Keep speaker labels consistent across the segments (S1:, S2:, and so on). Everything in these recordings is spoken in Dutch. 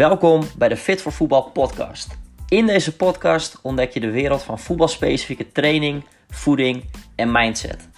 S1: Welkom bij de Fit voor Voetbal podcast. In deze podcast ontdek je de wereld van voetbalspecifieke training, voeding en mindset.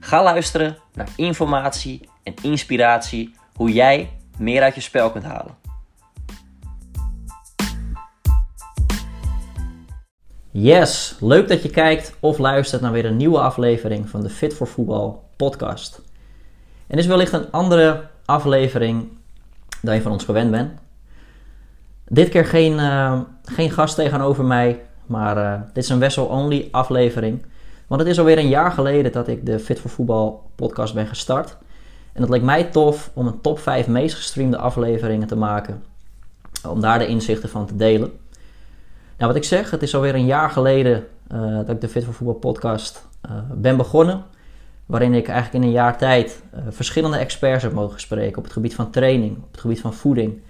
S1: Ga luisteren naar informatie en inspiratie hoe jij meer uit je spel kunt halen. Yes, leuk dat je kijkt of luistert naar weer een nieuwe aflevering van de Fit voor Voetbal podcast. En dit is wellicht een andere aflevering dan je van ons gewend bent. Dit keer geen, uh, geen gast tegenover mij, maar uh, dit is een Wessel-only aflevering. Want het is alweer een jaar geleden dat ik de Fit voor Voetbal podcast ben gestart. En het leek mij tof om een top 5 meest gestreamde afleveringen te maken. Om daar de inzichten van te delen. Nou, wat ik zeg, het is alweer een jaar geleden uh, dat ik de Fit voor Voetbal podcast ben begonnen. Waarin ik eigenlijk in een jaar tijd verschillende experts heb mogen spreken op het gebied van training, op het gebied van voeding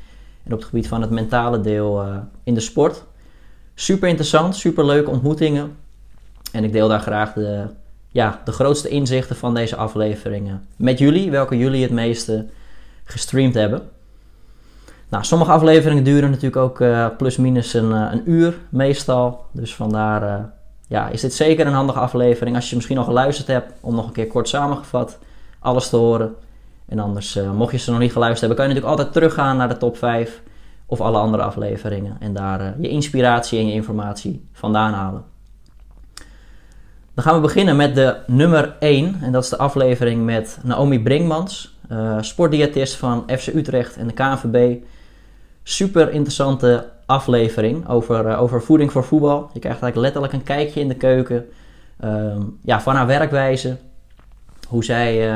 S1: en op het gebied van het mentale deel uh, in de sport. Super interessant, super leuke ontmoetingen. En ik deel daar graag de, ja, de grootste inzichten van deze afleveringen met jullie, welke jullie het meeste gestreamd hebben. Nou, sommige afleveringen duren natuurlijk ook uh, plus minus een, een, uur meestal. Dus vandaar ja, is dit zeker een handige aflevering als je misschien al geluisterd hebt om nog een keer kort samengevat alles te horen. En anders, uh, mocht je ze nog niet geluisterd hebben, kan je natuurlijk altijd teruggaan naar de top 5 of alle andere afleveringen. En daar uh, je inspiratie en je informatie vandaan halen. Dan gaan we beginnen met de nummer 1. En dat is de aflevering met Naomi Brinkmans, uh, sportdiëtist van FC Utrecht en de KNVB. Super interessante aflevering over, over voeding voor voetbal. Je krijgt eigenlijk letterlijk een kijkje in de keuken ehm, ja, van haar werkwijze. Hoe zij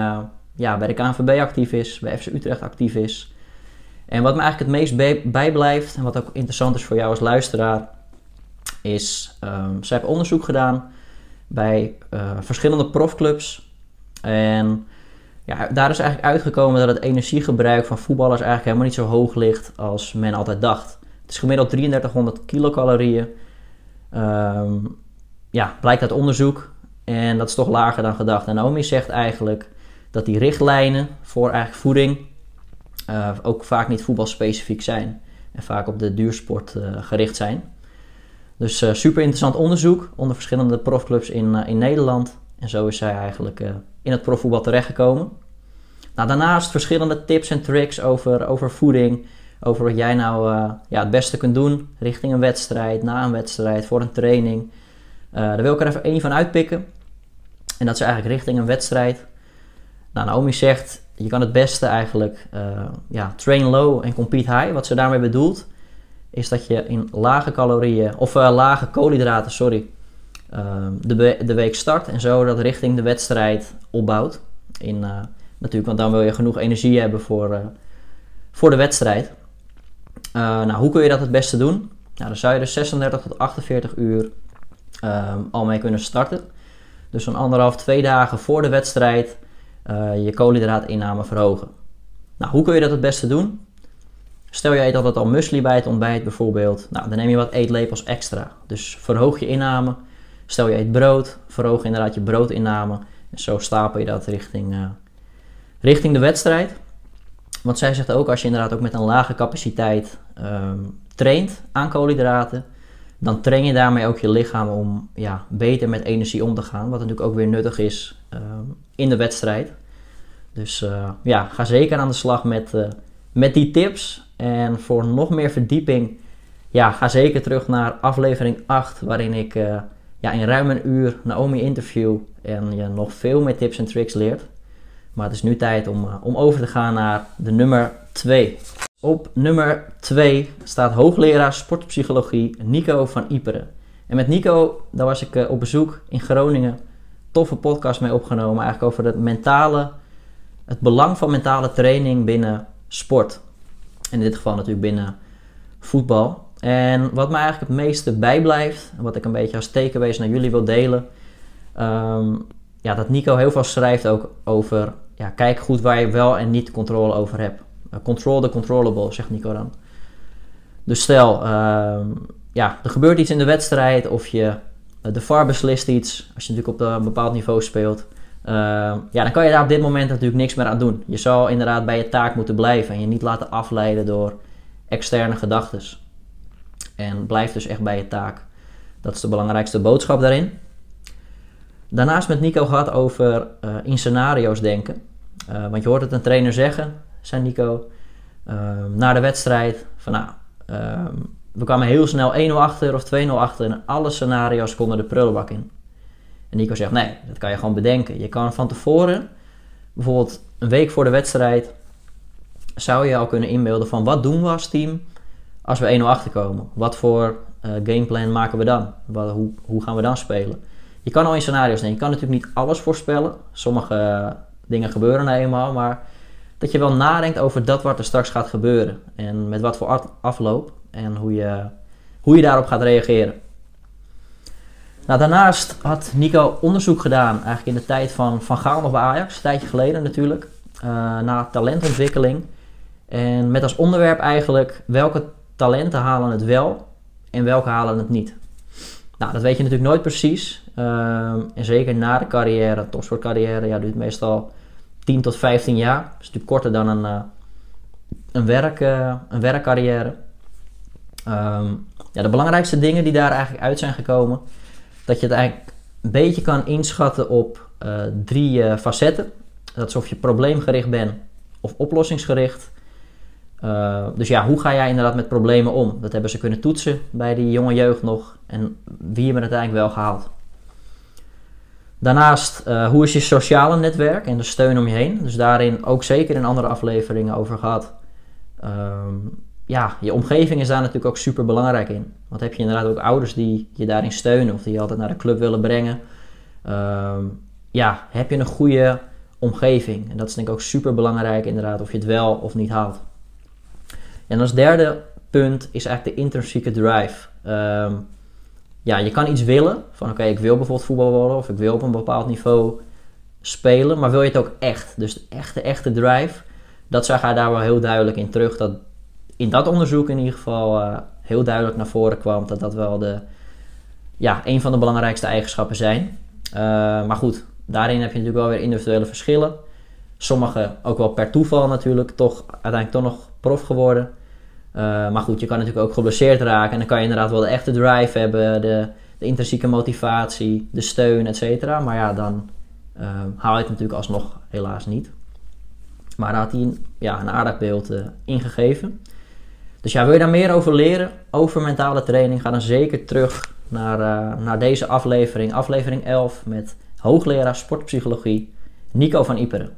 S1: ja, bij de KNVB actief is, bij FC Utrecht actief is. En wat me eigenlijk het meest bijblijft en wat ook interessant is voor jou als luisteraar, is um, zij heeft onderzoek gedaan bij uh, verschillende profclubs. En ja, daar is eigenlijk uitgekomen dat het energiegebruik van voetballers eigenlijk helemaal niet zo hoog ligt als men altijd dacht. Het is gemiddeld 3300 kilocalorieën. Um, ja, blijkt uit onderzoek. En dat is toch lager dan gedacht. En Naomi zegt eigenlijk dat die richtlijnen voor eigenlijk voeding uh, ook vaak niet voetbalspecifiek zijn. En vaak op de duursport uh, gericht zijn. Dus uh, super interessant onderzoek onder verschillende profclubs in, in Nederland. En zo is zij eigenlijk in het profvoetbal terechtgekomen. Nou, daarnaast verschillende tips en tricks over, over voeding. Over wat jij nou ja, het beste kunt doen richting een wedstrijd, na een wedstrijd, voor een training. daar wil ik er even één van uitpikken. En dat is eigenlijk richting een wedstrijd. Nou, Naomi zegt, je kan het beste eigenlijk uh, ja, train low en compete high. Wat ze daarmee bedoelt, is dat je in lage calorieën, of uh, lage koolhydraten, sorry, uh, de, de week start en zo dat richting de wedstrijd opbouwt. In, natuurlijk, want dan wil je genoeg energie hebben voor, voor de wedstrijd. nou, hoe kun je dat het beste doen? Nou, dan zou je er 36 tot 48 uur al mee kunnen starten. Dus zo'n anderhalf, twee dagen voor de wedstrijd uh, je koolhydraatinname verhogen. Nou, hoe kun je dat het beste doen? Stel je eet altijd al muesli bij het ontbijt bijvoorbeeld. Nou, dan neem je wat eetlepels extra. Dus verhoog je inname. Stel je eet brood, verhoog inderdaad je broodinname. En zo stapel je dat richting, uh, richting de wedstrijd. Want zij zegt ook, als je inderdaad ook met een lage capaciteit um, traint aan koolhydraten, dan train je daarmee ook je lichaam om ja, beter met energie om te gaan. Wat natuurlijk ook weer nuttig is in de wedstrijd. Dus uh, ja, ga zeker aan de slag met, uh, met die tips. En voor nog meer verdieping, ja, ga zeker terug naar aflevering 8, waarin ik ja, in ruim een uur Naomi interview en je nog veel meer tips en tricks leert. Maar het is nu tijd om, om over te gaan naar de nummer 2. Op nummer 2 staat hoogleraar sportpsychologie Nico van Iperen. En met Nico, daar was ik op bezoek in Groningen toffe podcast mee opgenomen. Eigenlijk over het mentale, het belang van mentale training binnen sport. In dit geval natuurlijk binnen voetbal. En wat mij eigenlijk het meeste bijblijft, wat ik een beetje als tekenwees naar jullie wil delen, um, ja, dat Nico heel veel schrijft ook over, ja, kijk goed waar je wel en niet controle over hebt. Uh, control the controllable, zegt Nico dan. Dus stel, um, ja, er gebeurt iets in de wedstrijd of je eh, de VAR beslist iets, als je natuurlijk op een bepaald niveau speelt. Uh, ja, dan kan je daar op dit moment natuurlijk niks meer aan doen. Je zal inderdaad bij je taak moeten blijven en je niet laten afleiden door externe gedachten. En blijf dus echt bij je taak. Dat is de belangrijkste boodschap daarin. Daarnaast met Nico gehad over uh, in scenario's denken. Want je hoort het een trainer zeggen, zei Nico, uh, na de wedstrijd: van nou, ehm, we kwamen heel snel 1-0 achter of 2-0 achter en alle scenario's konden de prullenbak in. En Nico zegt: nee, dat kan je gewoon bedenken. Je kan van tevoren, bijvoorbeeld een week voor de wedstrijd, zou je al kunnen inbeelden van wat doen we als team als we 1-0 achterkomen? Wat voor uh, gameplan maken we dan? Hoe, hoe gaan we dan spelen? Je kan al in scenario's denken. Je kan natuurlijk niet alles voorspellen. Sommige uh, dingen gebeuren nou eenmaal, maar dat je wel nadenkt over dat wat er straks gaat gebeuren. En met wat voor afloop en hoe je, hoe je daarop gaat reageren. Nou, daarnaast had Nico onderzoek gedaan, eigenlijk in de tijd van Van Gaal nog bij Ajax, een tijdje geleden natuurlijk, uh, naar talentontwikkeling. En met als onderwerp eigenlijk welke talenten halen het wel en welke halen het niet. Nou, dat weet je natuurlijk nooit precies. Ehm, en zeker na de carrière, topsportcarrière, ja, duurt meestal 10 tot 15 jaar. Dat is natuurlijk korter dan een, uh, een, werk, een werkcarrière. Um, ja, de belangrijkste dingen die daar eigenlijk uit zijn gekomen, dat je het eigenlijk een beetje kan inschatten op uh, drie facetten. Dat is of je probleemgericht bent of oplossingsgericht. Uh, dus ja, hoe ga jij inderdaad met problemen om? Dat hebben ze kunnen toetsen bij die jonge jeugd nog. En wie hebben het uiteindelijk wel gehaald? Daarnaast, hoe is je sociale netwerk en de steun om je heen? Dus daarin ook zeker in andere afleveringen over gehad. Um, ja, je omgeving is daar natuurlijk ook super belangrijk in. Want heb je inderdaad ook ouders die je daarin steunen of die je altijd naar de club willen brengen? Um, ja, heb je een goede omgeving? En dat is denk ik ook super belangrijk inderdaad of je het wel of niet haalt. En als derde punt is eigenlijk de intrinsieke drive. Um, ja, je kan iets willen. Van oké, ik wil bijvoorbeeld voetbal worden of ik wil op een bepaald niveau spelen. Maar wil je het ook echt? Dus de echte, echte drive. Dat zag hij daar wel heel duidelijk in terug. Dat in dat onderzoek in ieder geval uh, heel duidelijk naar voren kwam. Dat dat wel de, ja, een van de belangrijkste eigenschappen zijn. Uh, maar goed, daarin heb je natuurlijk wel weer individuele verschillen. Sommige ook wel per toeval natuurlijk toch uiteindelijk toch nog prof geworden. Uh, maar goed, je kan natuurlijk ook geblesseerd raken. En dan kan je inderdaad wel de echte drive hebben, de, de intrinsieke motivatie, de steun, et cetera. Maar ja, dan haal je het natuurlijk alsnog helaas niet. Maar daar had hij een, ja, een aardig beeld ingegeven. Dus ja, wil je daar meer over leren, over mentale training, ga dan zeker terug naar, naar deze aflevering, aflevering 11 met hoogleraar sportpsychologie Nico van Iperen.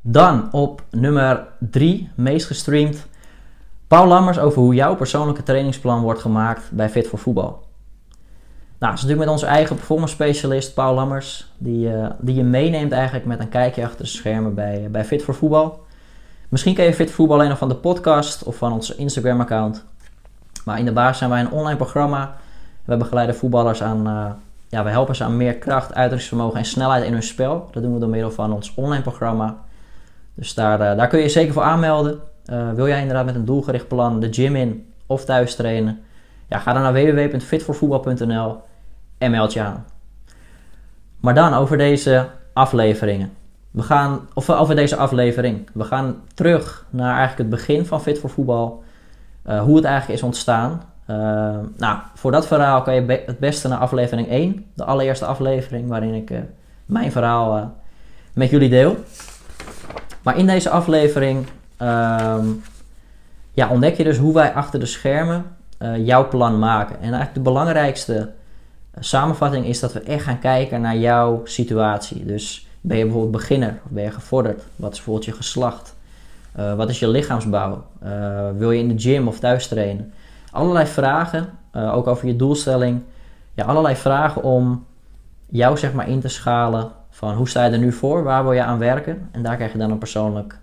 S1: Dan op nummer 3, meest gestreamd, Paul Lammers over hoe jouw persoonlijke trainingsplan wordt gemaakt bij Fit voor Voetbal. Nou, dat is natuurlijk met onze eigen performance specialist Paul Lammers, die, uh, die je meeneemt eigenlijk met een kijkje achter de schermen bij, bij Fit voor Voetbal. Misschien ken je Fit voor Voetbal alleen nog van de podcast of van ons Instagram account. Maar in de basis zijn wij een online programma. We begeleiden voetballers aan, uh, ja, we helpen ze aan meer kracht, uithoudingsvermogen en snelheid in hun spel. Dat doen we door middel van ons online programma. Dus daar, uh, daar kun je je zeker voor aanmelden. Uh, wil jij inderdaad met een doelgericht plan de gym in of thuis trainen? Ja, ga dan naar www.fitvoorvoetbal.nl en meld je aan. Maar dan over deze afleveringen. We gaan, of over deze aflevering. We gaan terug naar eigenlijk het begin van Fit voor Voetbal. Uh, hoe het eigenlijk is ontstaan. Uh, nou, voor dat verhaal kan je het beste naar aflevering 1. De allereerste aflevering waarin ik uh, mijn verhaal met jullie deel. Maar in deze aflevering um, ja, ontdek je dus hoe wij achter de schermen jouw plan maken. En eigenlijk de belangrijkste samenvatting is dat we echt gaan kijken naar jouw situatie. Dus ben je bijvoorbeeld beginner of ben je gevorderd? Wat is bijvoorbeeld je geslacht? Uh, wat is je lichaamsbouw? wil je in de gym of thuis trainen? Allerlei vragen, ook over je doelstelling. Ja, allerlei vragen om jou zeg maar in te schalen van hoe sta je er nu voor? Waar wil je aan werken? En daar krijg je dan een persoonlijk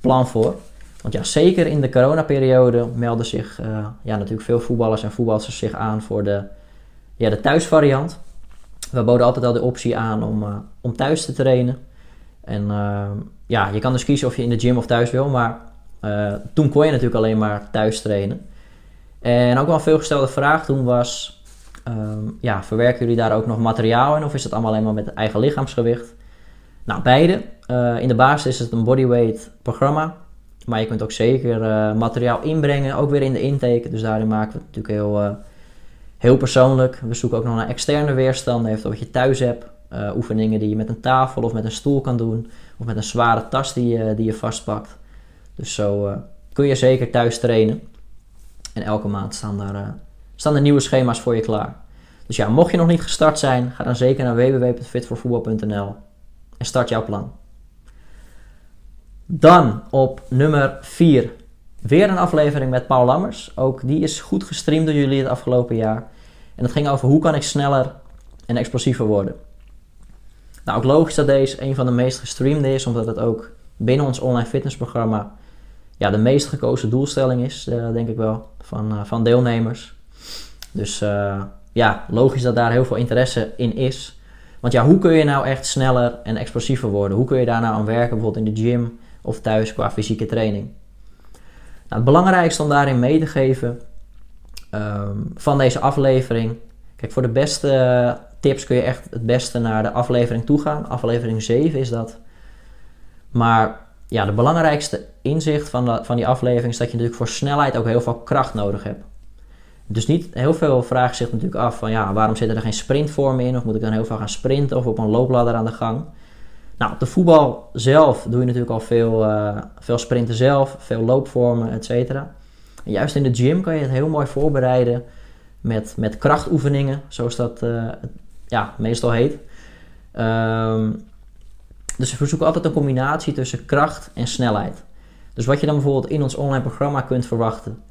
S1: plan voor. Want ja, zeker in de coronaperiode melden zich ja, natuurlijk veel voetballers en voetballers zich aan voor de, ja, de thuisvariant. We boden altijd al de optie aan om, uh, om thuis te trainen. En uh, ja, je kan dus kiezen of je in de gym of thuis wil, maar toen kon je natuurlijk alleen maar thuis trainen. En ook wel een veelgestelde vraag toen was, um, ja, verwerken jullie daar ook nog materiaal in of is het allemaal alleen maar met eigen lichaamsgewicht? Nou, beide. Uh, in de basis is het een bodyweight programma. Maar je kunt ook zeker materiaal inbrengen, ook weer in de intake. Dus daarin maken we het natuurlijk heel, heel persoonlijk. We zoeken ook nog naar externe weerstanden, even wat je thuis hebt. oefeningen die je met een tafel of met een stoel kan doen. Of met een zware tas die je, die je vastpakt. Dus zo kun je zeker thuis trainen. En elke maand staan daar, staan er nieuwe schema's voor je klaar. Dus ja, mocht je nog niet gestart zijn, ga dan zeker naar www.fitvoorvoetbal.nl en start jouw plan. Dan op nummer 4. Weer een aflevering met Paul Lammers. Ook die is goed gestreamd door jullie het afgelopen jaar. En het ging over hoe kan ik sneller en explosiever worden. Nou, ook logisch dat deze een van de meest gestreamde is, omdat het ook binnen ons online fitnessprogramma ja, de meest gekozen doelstelling is, uh, denk ik wel, van, uh, van deelnemers. Dus uh, ja, logisch dat daar heel veel interesse in is. Want ja, hoe kun je nou echt sneller en explosiever worden? Hoe kun je daar nou aan werken, bijvoorbeeld in de gym of thuis qua fysieke training? Nou, het belangrijkste om daarin mee te geven um, van deze aflevering. Kijk, voor de beste tips kun je echt het beste naar de aflevering toe gaan. Aflevering 7 is dat. Maar ja, de belangrijkste inzicht van, van die aflevering is dat je natuurlijk voor snelheid ook heel veel kracht nodig hebt. Dus niet heel veel vragen zich natuurlijk af van ja, waarom zitten er geen sprintvormen in? Of moet ik dan heel veel gaan sprinten of op een loopladder aan de gang? Nou, op de voetbal zelf doe je natuurlijk al veel, uh, veel sprinten zelf, veel loopvormen, et cetera. Juist in de gym kan je het heel mooi voorbereiden met, met krachtoefeningen, zoals dat uh, ja, meestal heet. Um, dus we zoeken altijd een combinatie tussen kracht en snelheid. Dus wat je dan bijvoorbeeld in ons online programma kunt verwachten,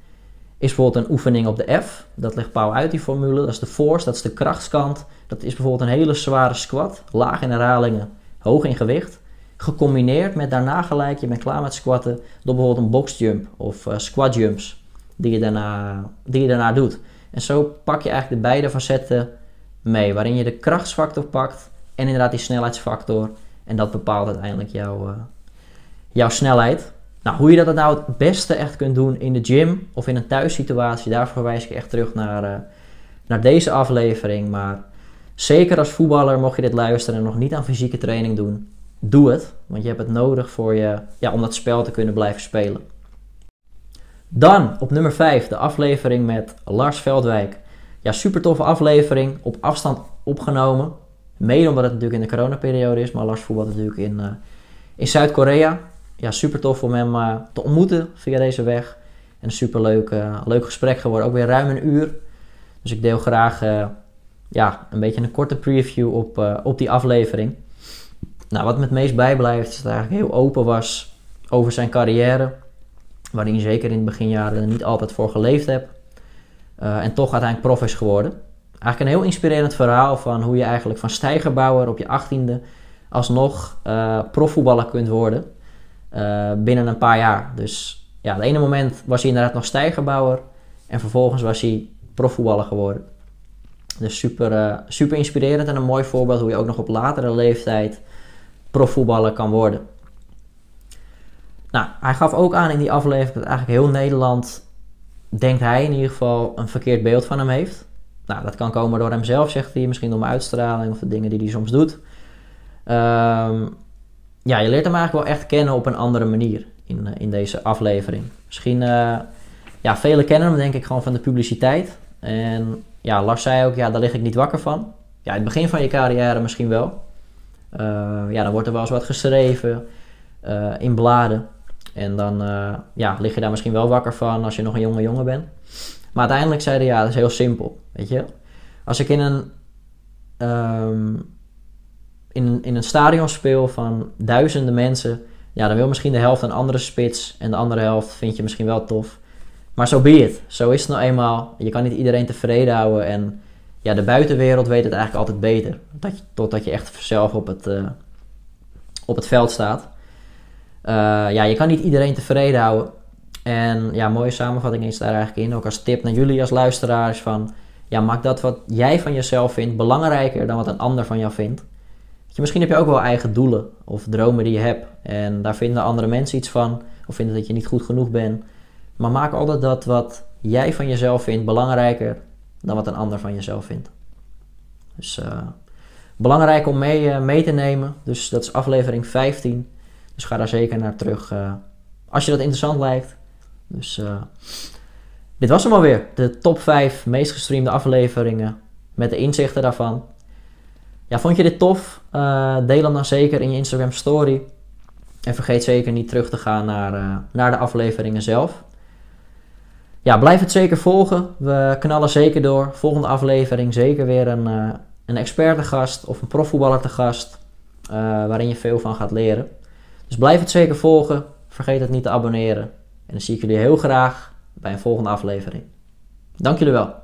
S1: is bijvoorbeeld een oefening op de F. Dat legt Pauw uit, die formule. Dat is de force, dat is de krachtskant. Dat is bijvoorbeeld een hele zware squat, laag in herhalingen, hoog in gewicht. Gecombineerd met daarna gelijk, je bent klaar met squatten, door bijvoorbeeld een boxjump of uh, squat jumps die je, daarna, die je daarna doet. En zo pak je eigenlijk de beide facetten mee, waarin je de krachtsfactor pakt en inderdaad die snelheidsfactor. En dat bepaalt uiteindelijk jouw, uh, jouw snelheid. Nou, hoe je dat nou het beste echt kunt doen in de gym of in een thuissituatie, daarvoor verwijs ik echt terug naar, uh, naar deze aflevering. Maar zeker als voetballer, mocht je dit luisteren en nog niet aan fysieke training doen, doe het. Want je hebt het nodig voor je, ja, om dat spel te kunnen blijven spelen. Dan op nummer 5, de aflevering met Lars Veldwijk. Ja, super toffe aflevering, op afstand opgenomen. Mede omdat het natuurlijk in de coronaperiode is, maar Lars voetbalt natuurlijk in, uh, in Zuid-Korea ja, super tof om hem uh, te ontmoeten via deze weg. En een super leuk, uh, leuk gesprek geworden. Ook weer ruim een uur. Dus ik deel graag ja, een beetje een korte preview op, op die aflevering. Nou, wat me het meest bijblijft is dat hij eigenlijk heel open was over zijn carrière. Waarin hij zeker in de beginjaren niet altijd voor geleefd heeft. en toch uiteindelijk prof is geworden. Eigenlijk een heel inspirerend verhaal van hoe je eigenlijk van stijgerbouwer op je achttiende alsnog profvoetballer kunt worden. Eh, binnen een paar jaar. Dus ja, het ene moment was hij inderdaad nog stijgerbouwer en vervolgens was hij profvoetballer geworden. Dus super, super inspirerend en een mooi voorbeeld hoe je ook nog op latere leeftijd profvoetballer kan worden. Nou, hij gaf ook aan in die aflevering dat eigenlijk heel Nederland, denkt hij in ieder geval, een verkeerd beeld van hem heeft. Nou, dat kan komen door hemzelf, zegt hij, misschien door mijn uitstraling of de dingen die hij soms doet. Um, ja, je leert hem eigenlijk wel echt kennen op een andere manier in, eh, in deze aflevering. Misschien, uh, ja, velen kennen hem denk ik gewoon van de publiciteit. En ja, Lars zei ook, ja, daar lig ik niet wakker van. Ja, het begin van je carrière misschien wel. Uh, ja, dan wordt er wel eens wat geschreven in bladen. En dan ja, lig je daar misschien wel wakker van als je nog een jonge jongen bent. Maar uiteindelijk zeiden ja, dat is heel simpel, weet je. Als ik in een... Um, in, in een stadion speel van duizenden mensen, ja, dan wil misschien de helft een andere spits en de andere helft vind je misschien wel tof. Maar zo so be it. Zo is het nou eenmaal. Je kan niet iedereen tevreden houden en ja, de buitenwereld weet het eigenlijk altijd beter. Dat je, totdat je echt zelf op het, uh, op het veld staat. Uh, ja, je kan niet iedereen tevreden houden. En ja, mooie samenvatting is daar eigenlijk in. Ook als tip naar jullie als luisteraars van... Ja, maak dat wat jij van jezelf vindt belangrijker dan wat een ander van jou vindt misschien heb je ook wel eigen doelen of dromen die je hebt. En daar vinden andere mensen iets van. Of vinden dat je niet goed genoeg bent. Maar maak altijd dat wat jij van jezelf vindt belangrijker dan wat een ander van jezelf vindt. Dus uh, belangrijk om mee, uh, mee te nemen. Dus dat is aflevering 15. Dus ga daar zeker naar terug uh, als je dat interessant lijkt. Dus uh, dit was hem alweer. De top 5 meest gestreamde afleveringen met de inzichten daarvan. Ja, vond je dit tof? Uh, deel hem dan zeker in je Instagram story. En vergeet zeker niet terug te gaan naar, naar de afleveringen zelf. Ja, blijf het zeker volgen. We knallen zeker door. Volgende aflevering zeker weer een, uh, een expert gast of een profvoetballer te gast. waarin je veel van gaat leren. Dus blijf het zeker volgen. Vergeet het niet te abonneren. En dan zie ik jullie heel graag bij een volgende aflevering. Dank jullie wel.